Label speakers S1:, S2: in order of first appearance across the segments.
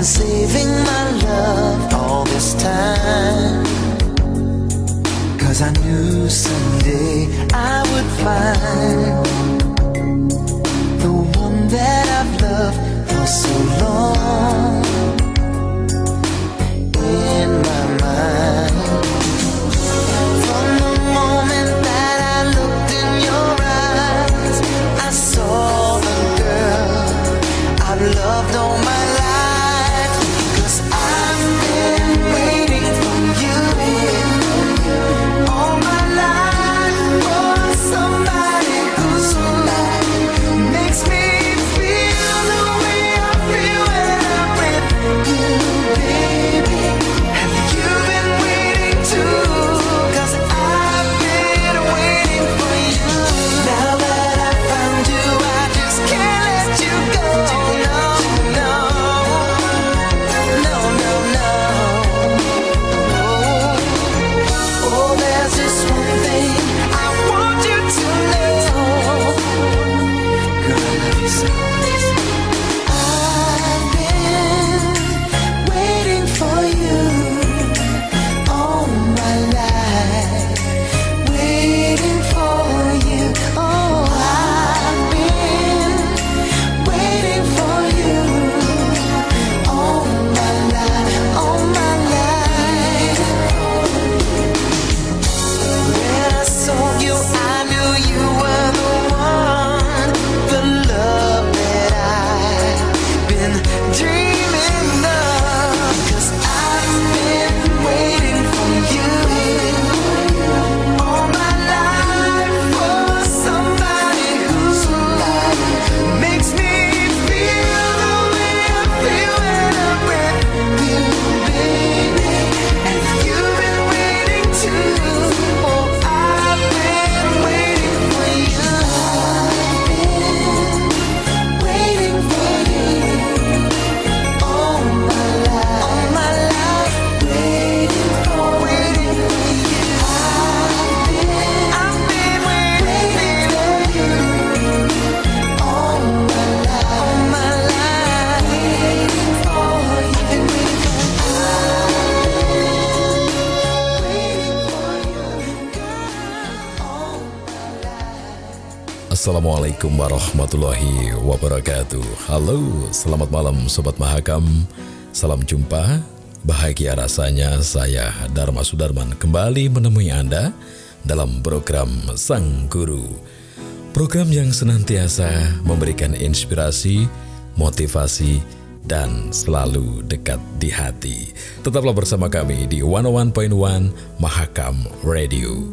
S1: been saving my love all this time. Cause I knew someday I would find the one that I've loved for so long.
S2: Assalamualaikum warahmatullahi wabarakatuh Halo, selamat malam Sobat Mahakam Salam jumpa Bahagia rasanya saya Dharma Sudarman kembali menemui Anda dalam program Sang Guru Program yang senantiasa memberikan inspirasi, motivasi, dan selalu dekat di hati. Tetaplah bersama kami di 101.1 Mahakam Radio.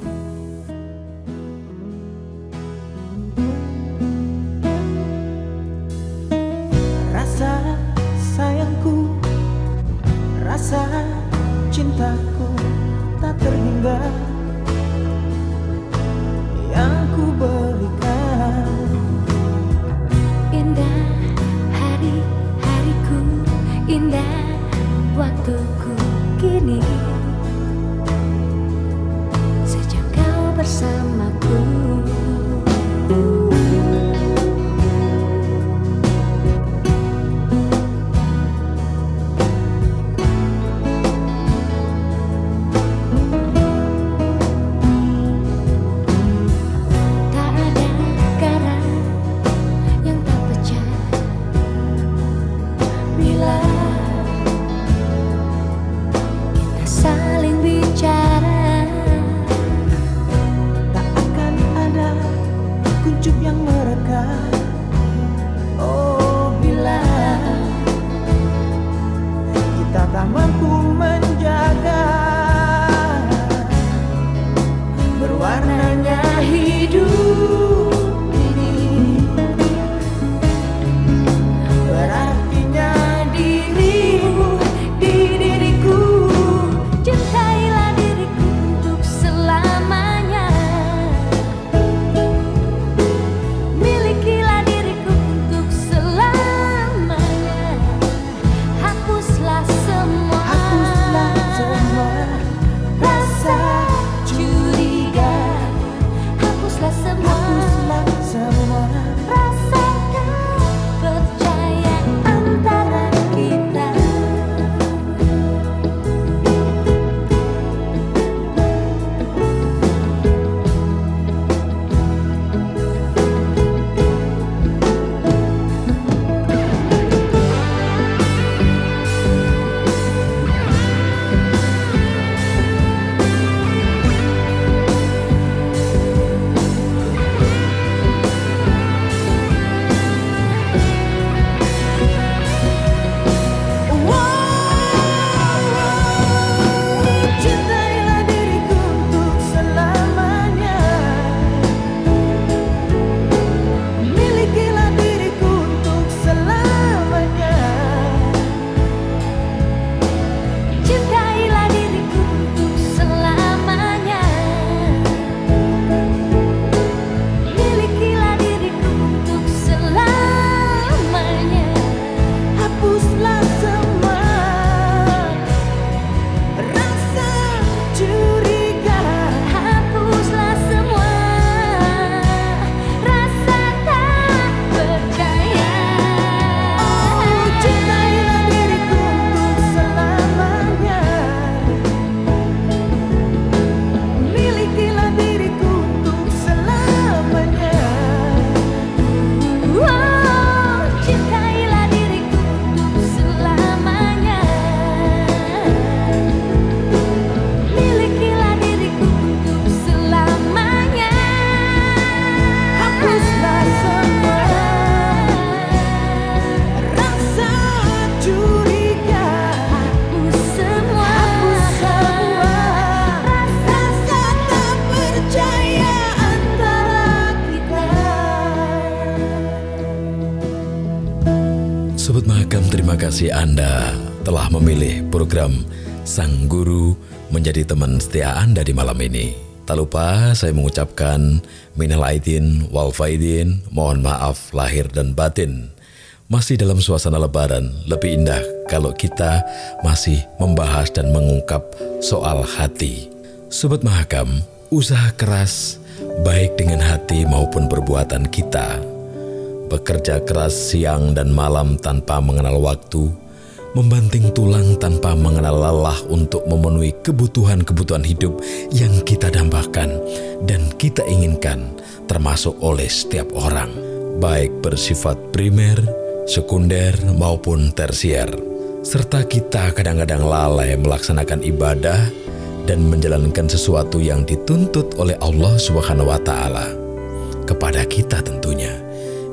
S2: Kasih Anda telah memilih program Sang Guru menjadi teman setia Anda di malam ini. Tak lupa saya mengucapkan minal aidin wal faidin, mohon maaf lahir dan batin. Masih dalam suasana lebaran, lebih indah kalau kita masih membahas dan mengungkap soal hati. Sobat Mahakam, usaha keras baik dengan hati maupun perbuatan kita. Bekerja keras siang dan malam tanpa mengenal waktu, membanting tulang tanpa mengenal lelah untuk memenuhi kebutuhan-kebutuhan hidup yang kita dambakan dan kita inginkan, termasuk oleh setiap orang, baik bersifat primer, sekunder, maupun tersier. Serta kita kadang-kadang lalai melaksanakan ibadah dan menjalankan sesuatu yang dituntut oleh Allah taala kepada kita tentunya,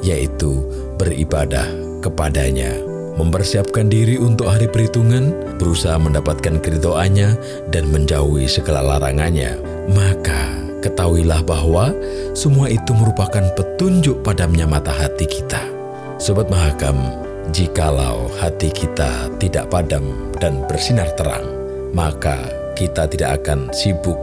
S2: yaitu beribadah kepadanya mempersiapkan diri untuk hari perhitungan, berusaha mendapatkan keridoannya dan menjauhi segala larangannya, maka ketahuilah bahwa semua itu merupakan petunjuk padamnya mata hati kita. Sobat Mahakam, jikalau hati kita tidak padam dan bersinar terang, maka kita tidak akan sibuk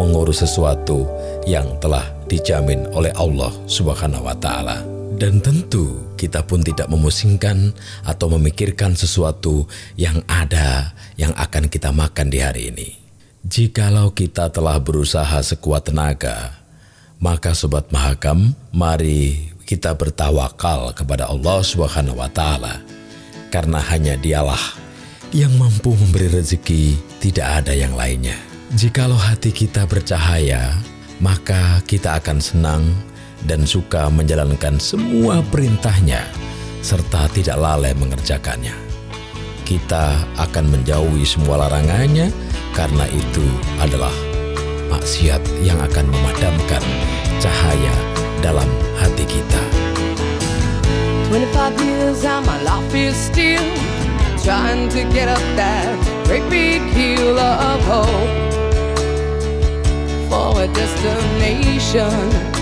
S2: mengurus sesuatu yang telah dijamin oleh Allah Subhanahu wa taala. Dan tentu kita pun tidak memusingkan atau memikirkan sesuatu yang ada yang akan kita makan di hari ini. Jikalau kita telah berusaha sekuat tenaga, maka sobat mahakam, mari kita bertawakal kepada Allah Subhanahu wa taala. Karena hanya Dialah yang mampu memberi rezeki, tidak ada yang lainnya. Jikalau hati kita bercahaya, maka kita akan senang dan suka menjalankan semua perintahnya serta tidak lalai mengerjakannya. Kita akan menjauhi semua larangannya karena itu adalah maksiat yang akan memadamkan cahaya dalam hati kita. 25 years and my life is still trying to get up that great big hill of hope for a destination.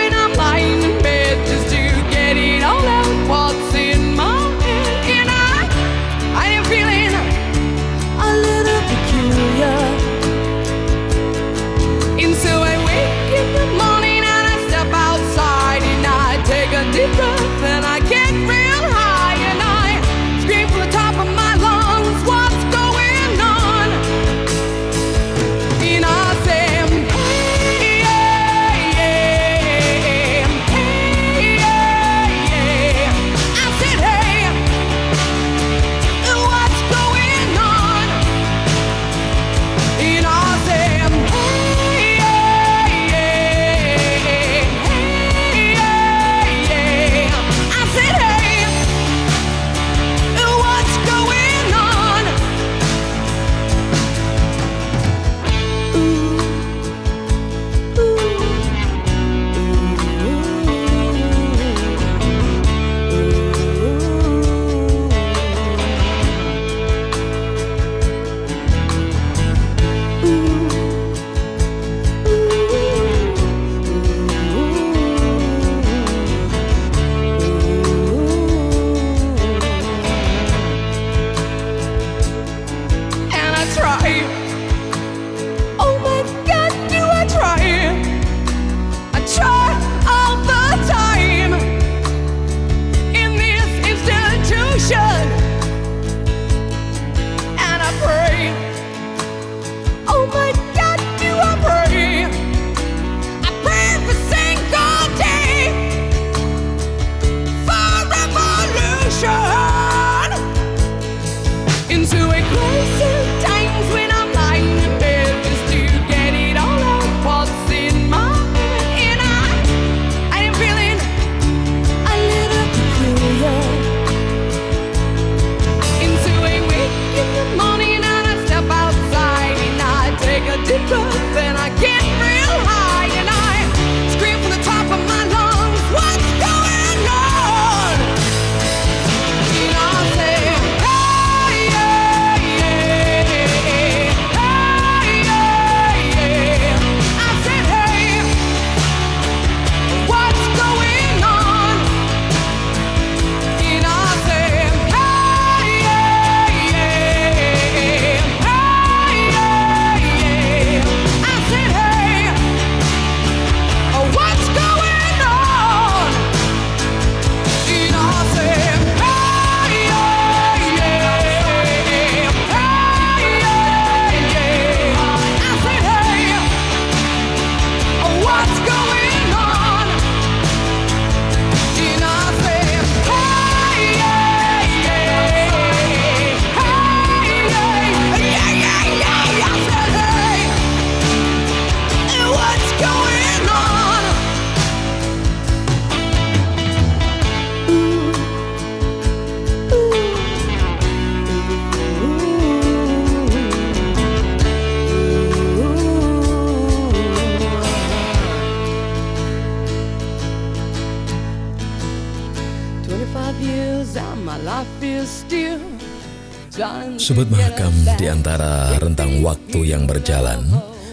S2: Sobat Mahakam di antara rentang waktu yang berjalan,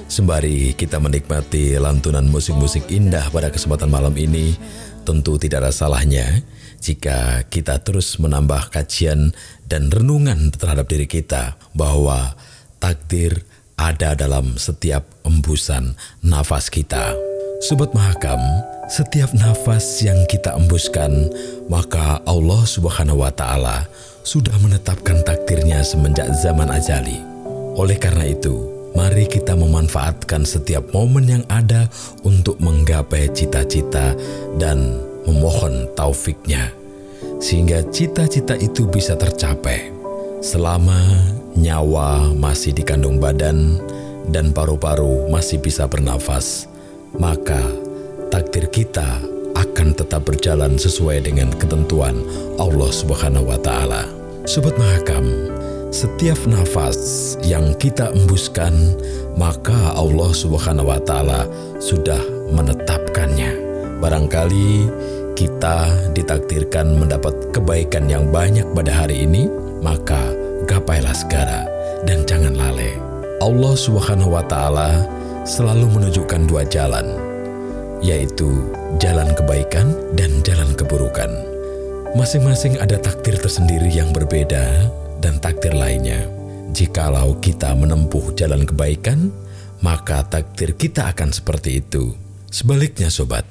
S2: sembari kita menikmati lantunan musik-musik indah pada kesempatan malam ini, tentu tidak ada salahnya jika kita terus menambah kajian dan renungan terhadap diri kita bahwa takdir ada dalam setiap embusan nafas kita. Sobat Mahakam, setiap nafas yang kita embuskan, maka Allah Subhanahu wa Ta'ala sudah menetapkan takdirnya semenjak zaman ajali. Oleh karena itu, mari kita memanfaatkan setiap momen yang ada untuk menggapai cita-cita dan memohon taufiknya, sehingga cita-cita itu bisa tercapai. Selama nyawa masih dikandung badan dan paru-paru masih bisa bernafas, maka takdir kita akan tetap berjalan sesuai dengan ketentuan Allah Subhanahu wa taala. Sobat Mahakam, setiap nafas yang kita embuskan, maka Allah Subhanahu wa Ta'ala sudah menetapkannya. Barangkali kita ditakdirkan mendapat kebaikan yang banyak pada hari ini, maka gapailah segera dan jangan lalai. Allah Subhanahu wa Ta'ala selalu menunjukkan dua jalan, yaitu jalan kebaikan dan jalan keburukan. Masing-masing ada takdir tersendiri yang berbeda dan takdir lainnya. Jikalau kita menempuh jalan kebaikan, maka takdir kita akan seperti itu. Sebaliknya sobat,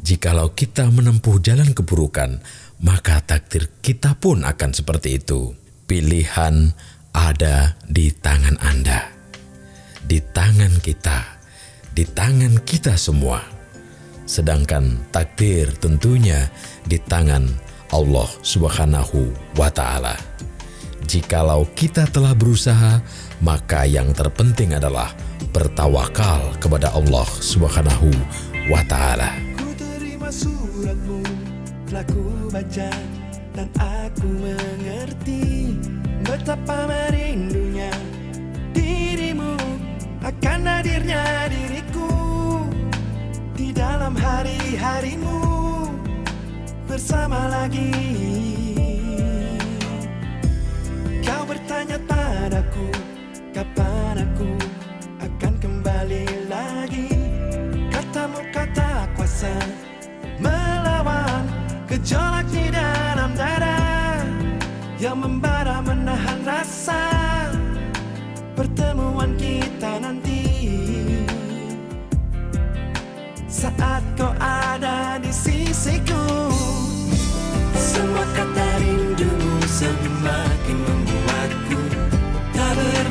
S2: jikalau kita menempuh jalan keburukan, maka takdir kita pun akan seperti itu. Pilihan ada di tangan Anda, di tangan kita, di tangan kita semua. Sedangkan takdir tentunya di tangan Allah Subhanahu wa Ta'ala. Jikalau kita telah berusaha, maka yang terpenting adalah bertawakal kepada Allah Subhanahu wa Ta'ala.
S3: Ku terima suratmu, telah ku baca dan aku mengerti betapa merindunya dirimu akan hadirnya diriku di dalam hari-harimu bersama lagi. Kau bertanya padaku Kapan aku akan kembali lagi? Katamu kata kuasa Melawan gejolak di dalam dada Yang membara menahan rasa. Pertemuan kita nanti. Saat kau ada di sisiku semua kata rindumu semakin membuatku tak berdaya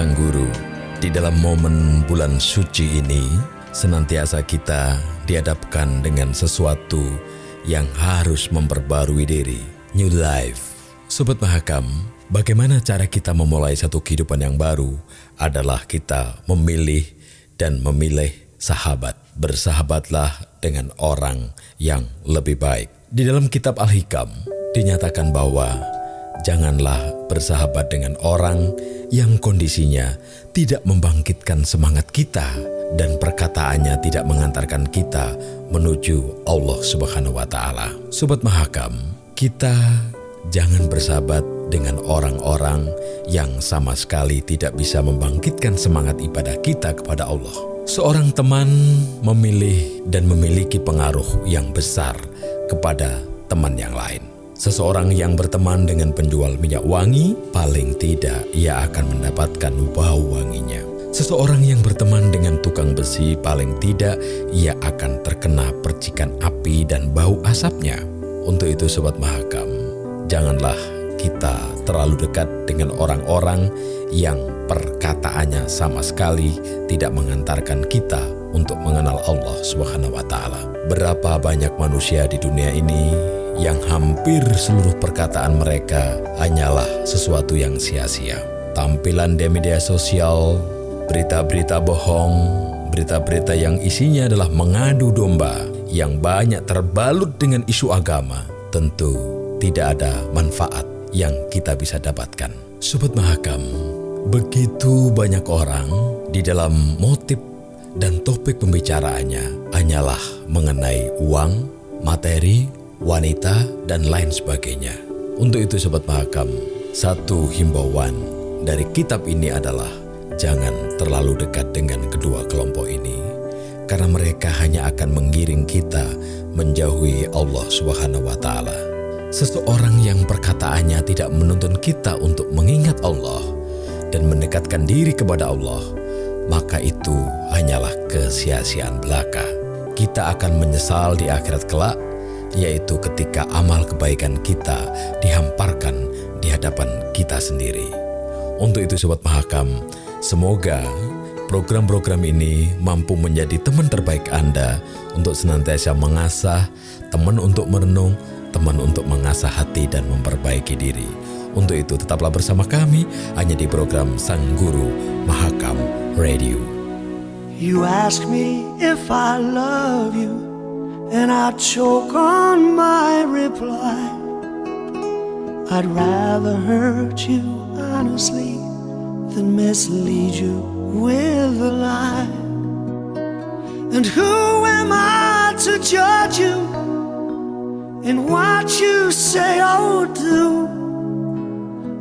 S2: Sang Guru, di dalam momen bulan suci ini, senantiasa kita dihadapkan dengan sesuatu yang harus memperbarui diri. New life. Sobat Mahakam, bagaimana cara kita memulai satu kehidupan yang baru adalah kita memilih dan memilih sahabat. Bersahabatlah dengan orang yang lebih baik. Di dalam kitab Al-Hikam dinyatakan bahwa Janganlah bersahabat dengan orang yang kondisinya tidak membangkitkan semangat kita dan perkataannya tidak mengantarkan kita menuju Allah Subhanahu wa taala. Sobat Mahakam, kita jangan bersahabat dengan orang-orang yang sama sekali tidak bisa membangkitkan semangat ibadah kita kepada Allah. Seorang teman memilih dan memiliki pengaruh yang besar kepada teman yang lain. Seseorang yang berteman dengan penjual minyak wangi, paling tidak ia akan mendapatkan bau wanginya. Seseorang yang berteman dengan tukang besi, paling tidak ia akan terkena percikan api dan bau asapnya. Untuk itu, sobat Mahakam, janganlah kita terlalu dekat dengan orang-orang yang perkataannya sama sekali tidak mengantarkan kita untuk mengenal Allah Subhanahu wa taala. Berapa banyak manusia di dunia ini yang hampir seluruh perkataan mereka hanyalah sesuatu yang sia-sia. Tampilan di media sosial, berita-berita bohong, berita-berita yang isinya adalah mengadu domba yang banyak terbalut dengan isu agama, tentu tidak ada manfaat yang kita bisa dapatkan. Sobat Mahakam, begitu banyak orang di dalam motif dan topik pembicaraannya hanyalah mengenai uang, materi, wanita, dan lain sebagainya. Untuk itu Sobat Mahakam, satu himbauan dari kitab ini adalah jangan terlalu dekat dengan kedua kelompok ini karena mereka hanya akan menggiring kita menjauhi Allah Subhanahu wa taala. Seseorang yang perkataannya tidak menuntun kita untuk mengingat Allah dan mendekatkan diri kepada Allah, maka itu hanyalah kesia-siaan belaka. Kita akan menyesal di akhirat kelak yaitu ketika amal kebaikan kita dihamparkan di hadapan kita sendiri. Untuk itu Sobat Mahakam, semoga program-program ini mampu menjadi teman terbaik Anda untuk senantiasa mengasah, teman untuk merenung, teman untuk mengasah hati dan memperbaiki diri. Untuk itu tetaplah bersama kami hanya di program Sang Guru Mahakam Radio.
S4: You ask me if I love you, and I choke on my reply. I'd rather hurt you honestly than mislead you with a lie. And who am I to judge you in what you say or do?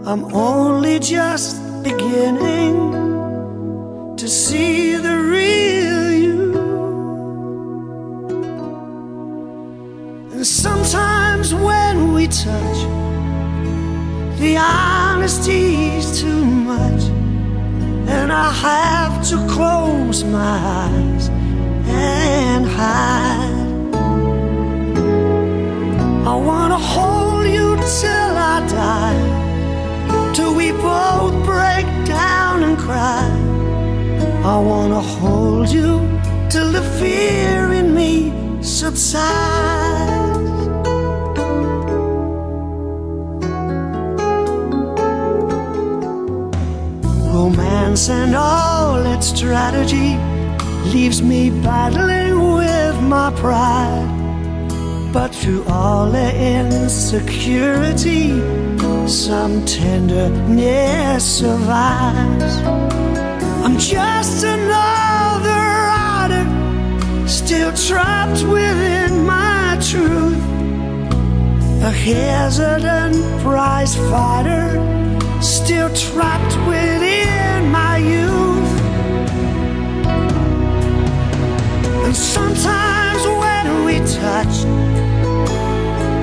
S4: I'm only just beginning to see the real And sometimes when we touch, the honesty's too much, and I have to close my eyes and hide. I wanna hold you till I die, till we both break down and cry. I wanna hold you till the fear in me subsides. Arrogance and all its strategy leaves me battling with my pride. But through all the insecurity, some tenderness survives. I'm just another rider, still trapped within my truth. A hesitant prize fighter, still trapped within my youth. And sometimes when we touch,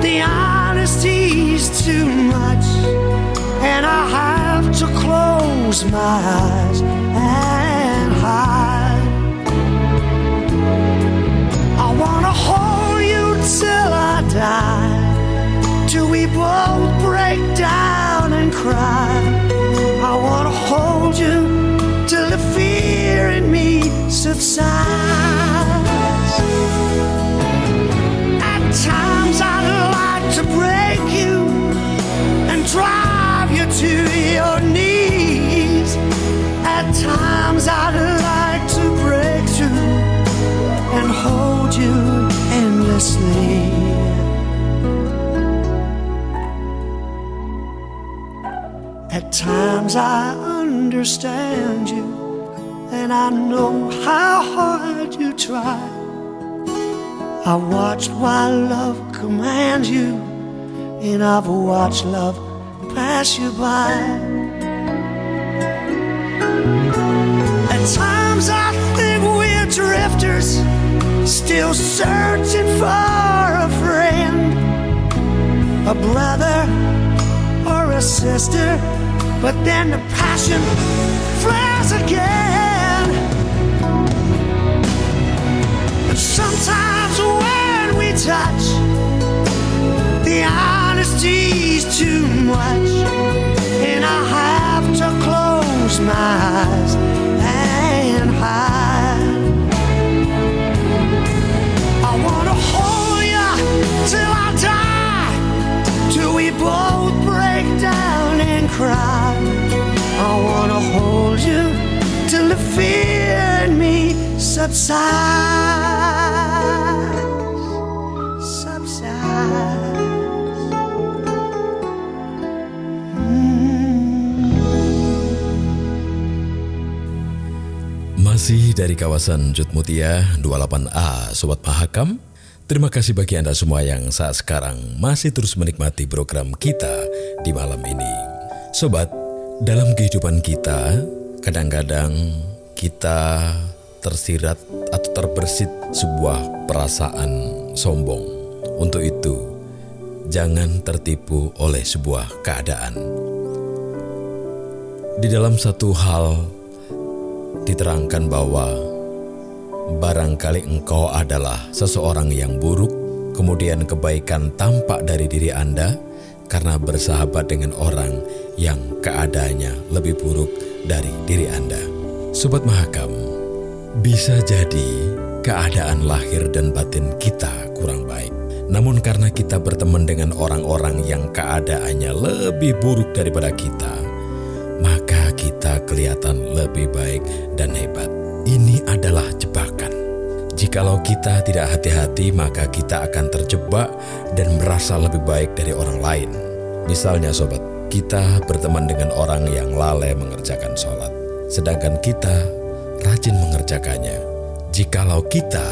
S4: the honesty's too much, and I have to close my eyes subsides. At times I'd like to break you and drive you to your knees. At times I'd like to break through and hold you endlessly. At times I understand you, and I know how hard you try. I watched while love commands you, and I've watched love pass you by. At times I think we're drifters, still searching for a friend, a brother or a sister, but then the passion flares again. Touch, the honesty's too much, and I have to close my eyes and hide. I wanna hold you till I die, till we both break down and cry. I wanna hold you till the fear in me subsides.
S2: Masih dari kawasan Jutmutia 28A Sobat Mahakam. Terima kasih bagi Anda semua yang saat sekarang masih terus menikmati program kita di malam ini. Sobat, dalam kehidupan kita kadang-kadang kita tersirat atau terbersit sebuah perasaan sombong. Untuk itu, jangan tertipu oleh sebuah keadaan. Di dalam satu hal diterangkan bahwa barangkali engkau adalah seseorang yang buruk, kemudian kebaikan tampak dari diri Anda karena bersahabat dengan orang yang keadaannya lebih buruk dari diri Anda. Sobat Mahakam, bisa jadi keadaan lahir dan batin kita kurang baik. Namun karena kita berteman dengan orang-orang yang keadaannya lebih buruk daripada kita, maka kita kelihatan lebih baik dan hebat. Ini adalah jebakan. Jikalau kita tidak hati-hati, maka kita akan terjebak dan merasa lebih baik dari orang lain. Misalnya sobat, kita berteman dengan orang yang lalai mengerjakan sholat, sedangkan kita rajin mengerjakannya. Jikalau kita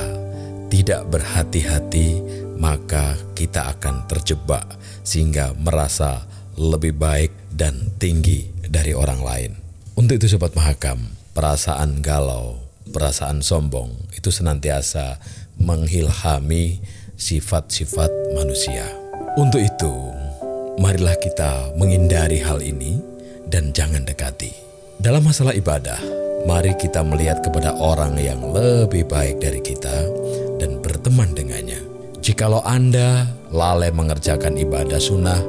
S2: tidak berhati-hati, maka kita akan terjebak sehingga merasa lebih baik dan tinggi dari orang lain. Untuk itu sobat mahakam, perasaan galau, perasaan sombong itu senantiasa menghilhami sifat-sifat manusia. Untuk itu, marilah kita menghindari hal ini dan jangan dekati. Dalam masalah ibadah, mari kita melihat kepada orang yang lebih baik dari kita dan berteman dengannya. Jikalau Anda lalai mengerjakan ibadah sunnah,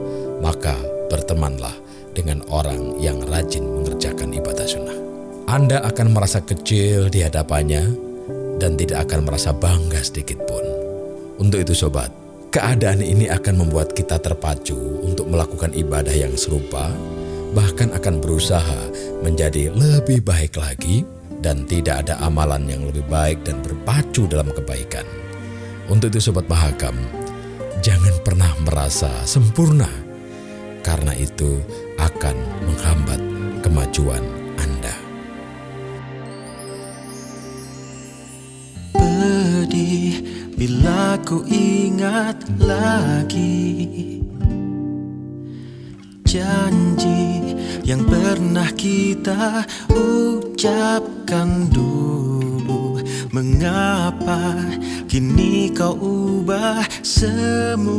S2: maka bertemanlah dengan orang yang rajin mengerjakan ibadah sunnah. Anda akan merasa kecil di hadapannya dan tidak akan merasa bangga sedikit pun. Untuk itu sobat, keadaan ini akan membuat kita terpacu untuk melakukan ibadah yang serupa bahkan akan berusaha menjadi lebih baik lagi dan tidak ada amalan yang lebih baik dan berpacu dalam kebaikan. Untuk itu Sobat Mahakam, jangan pernah merasa sempurna karena itu akan menghambat kemajuan Anda.
S1: Pedih bila ku ingat lagi janji yang pernah kita ucapkan dulu Mengapa kini kau ubah semuanya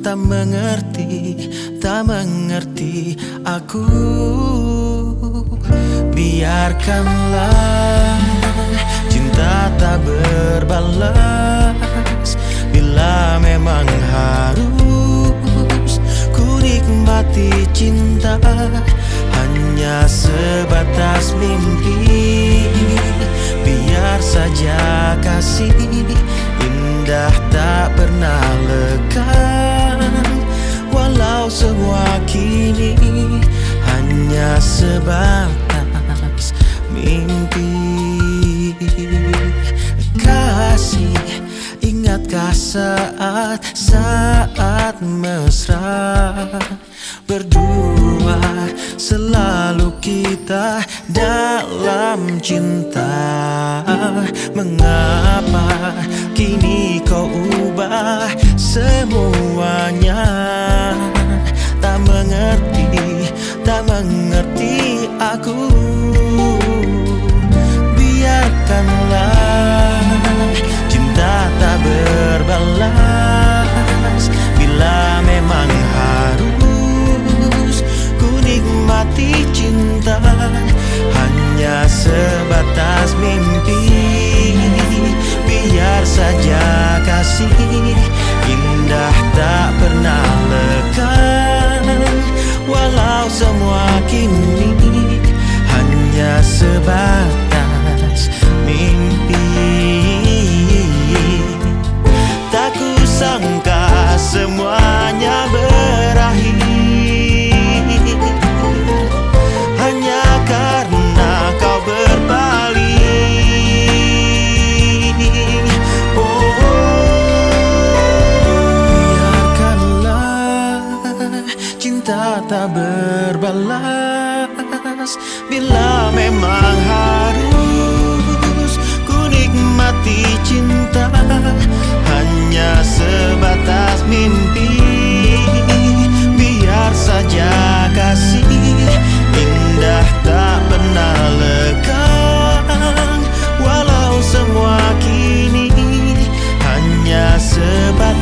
S1: Tak mengerti, tak mengerti aku. Biarkanlah cinta tak berbalas. Bila memang harus ku nikmati cinta Hanya sebatas mimpi. Biar saja kasih indah tak pernah lekang sebatas mimpi. Kasih ingatkah saat saat mesra? Berdua selalu kita dalam cinta. Mengapa kini kau ubah semuanya? Tak mengerti, tak mengerti aku. Biarkanlah cinta tak berbalas. Bila memang harus ku nikmati cinta Hanya sebatas mimpi. Biar saja kasih indah tak pernah Walau semua kini hanya sebatas mimpi. Tak kusangka semuanya berakhir Bila memang harus ku nikmati cinta Hanya sebatas mimpi. Biar saja kasih indah tak pernah lekang. Walau semua kini hanya sebatas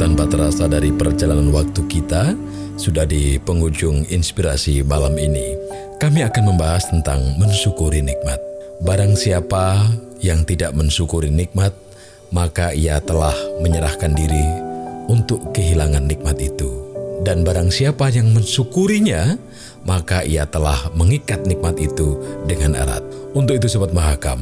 S2: tanpa terasa dari perjalanan waktu kita sudah di penghujung inspirasi malam ini. Kami akan membahas tentang mensyukuri nikmat. Barang siapa yang tidak mensyukuri nikmat, maka ia telah menyerahkan diri untuk kehilangan nikmat itu. Dan barang siapa yang mensyukurinya, maka ia telah mengikat nikmat itu dengan erat. Untuk itu Sobat Mahakam,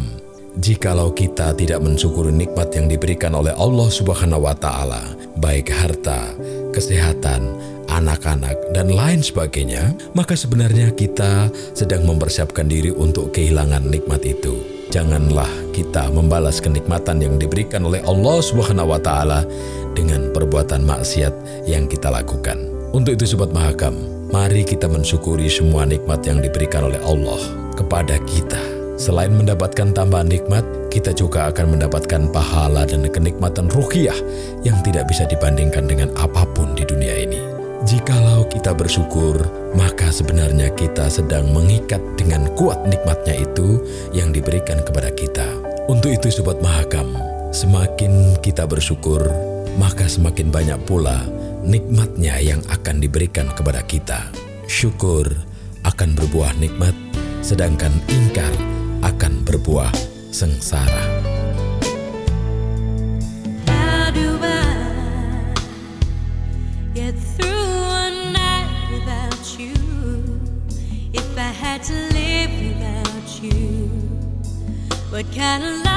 S2: Jikalau kita tidak mensyukuri nikmat yang diberikan oleh Allah Subhanahu wa taala, baik harta, kesehatan, anak-anak dan lain sebagainya, maka sebenarnya kita sedang mempersiapkan diri untuk kehilangan nikmat itu. Janganlah kita membalas kenikmatan yang diberikan oleh Allah Subhanahu wa taala dengan perbuatan maksiat yang kita lakukan. Untuk itu sobat Mahakam, mari kita mensyukuri semua nikmat yang diberikan oleh Allah kepada kita Selain mendapatkan tambahan nikmat, kita juga akan mendapatkan pahala dan kenikmatan ruhiah yang tidak bisa dibandingkan dengan apa pun di dunia ini. Jikalau kita bersyukur, maka sebenarnya kita sedang mengikat dengan kuat nikmatnya itu yang diberikan kepada kita. Untuk itu Sobat Mahakam, semakin kita bersyukur, maka semakin banyak pula nikmatnya yang akan diberikan kepada kita. Syukur akan berbuah nikmat, sedangkan ingkar akan berbuah sengsara.
S5: What kind of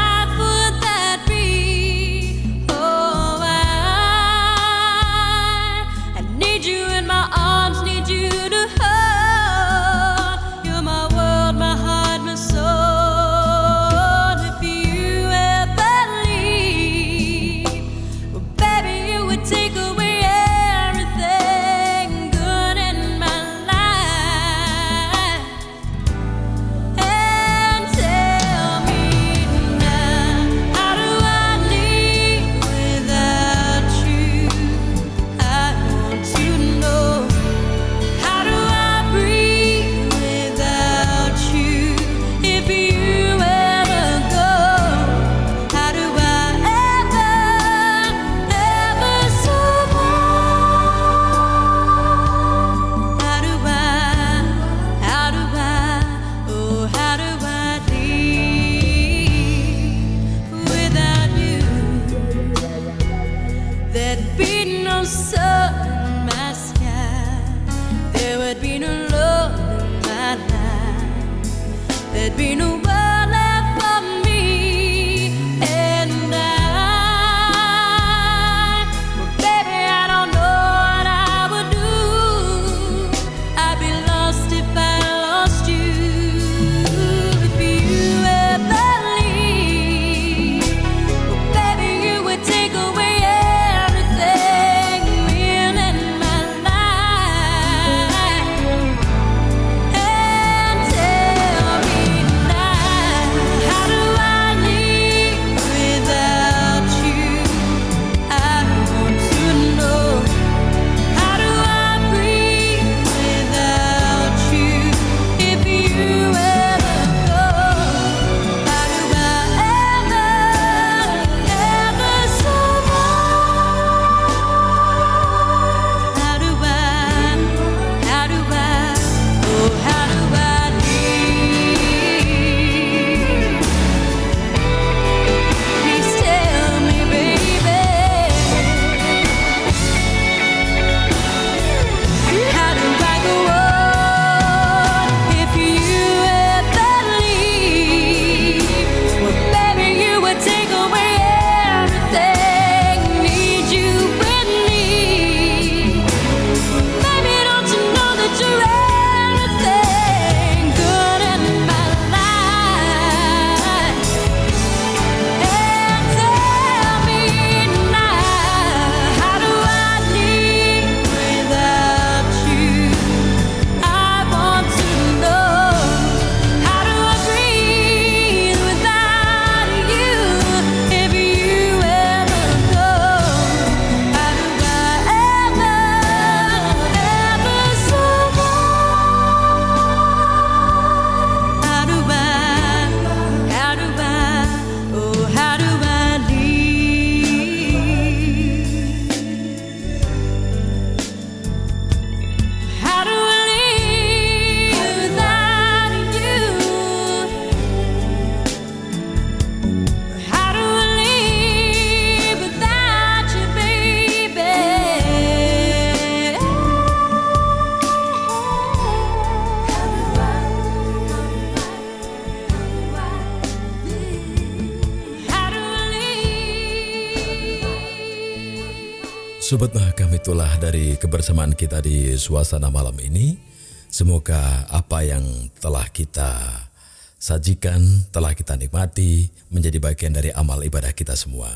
S2: Sobat kami itulah dari kebersamaan kita di suasana malam ini. Semoga apa yang telah kita sajikan, telah kita nikmati, menjadi bagian dari amal ibadah kita semua.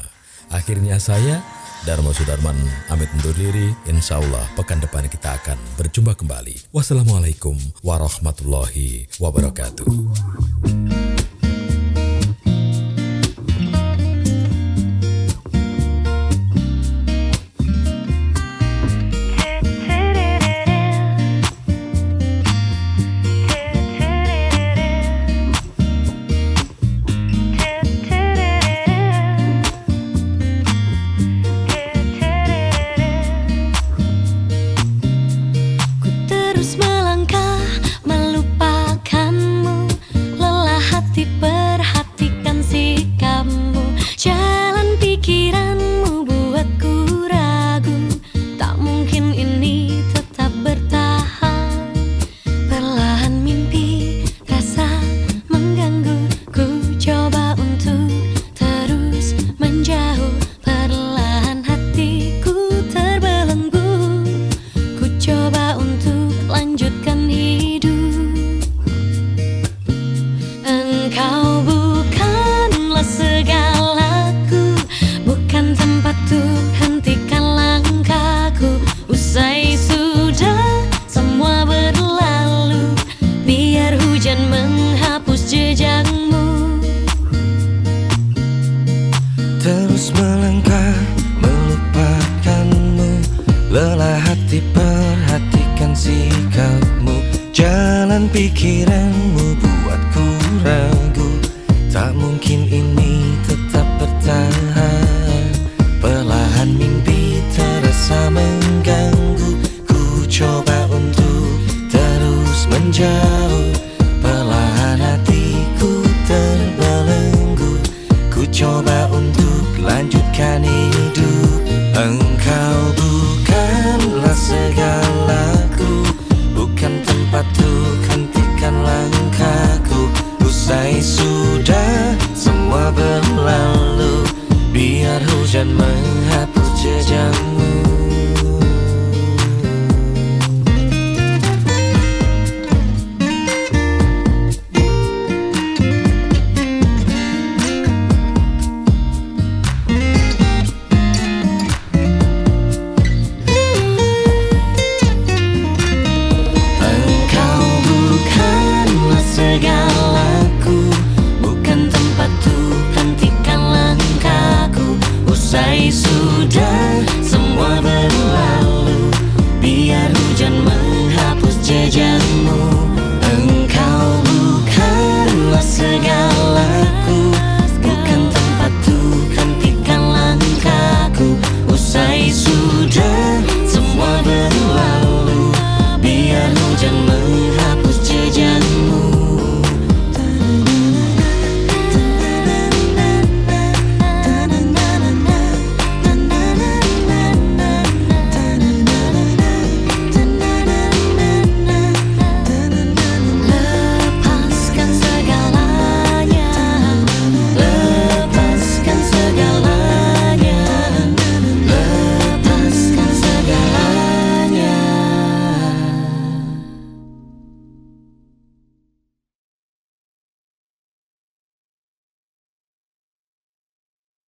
S2: Akhirnya saya, Dharma Sudarman, amit undur diri. Insya Allah pekan depan kita akan berjumpa kembali. Wassalamualaikum warahmatullahi wabarakatuh.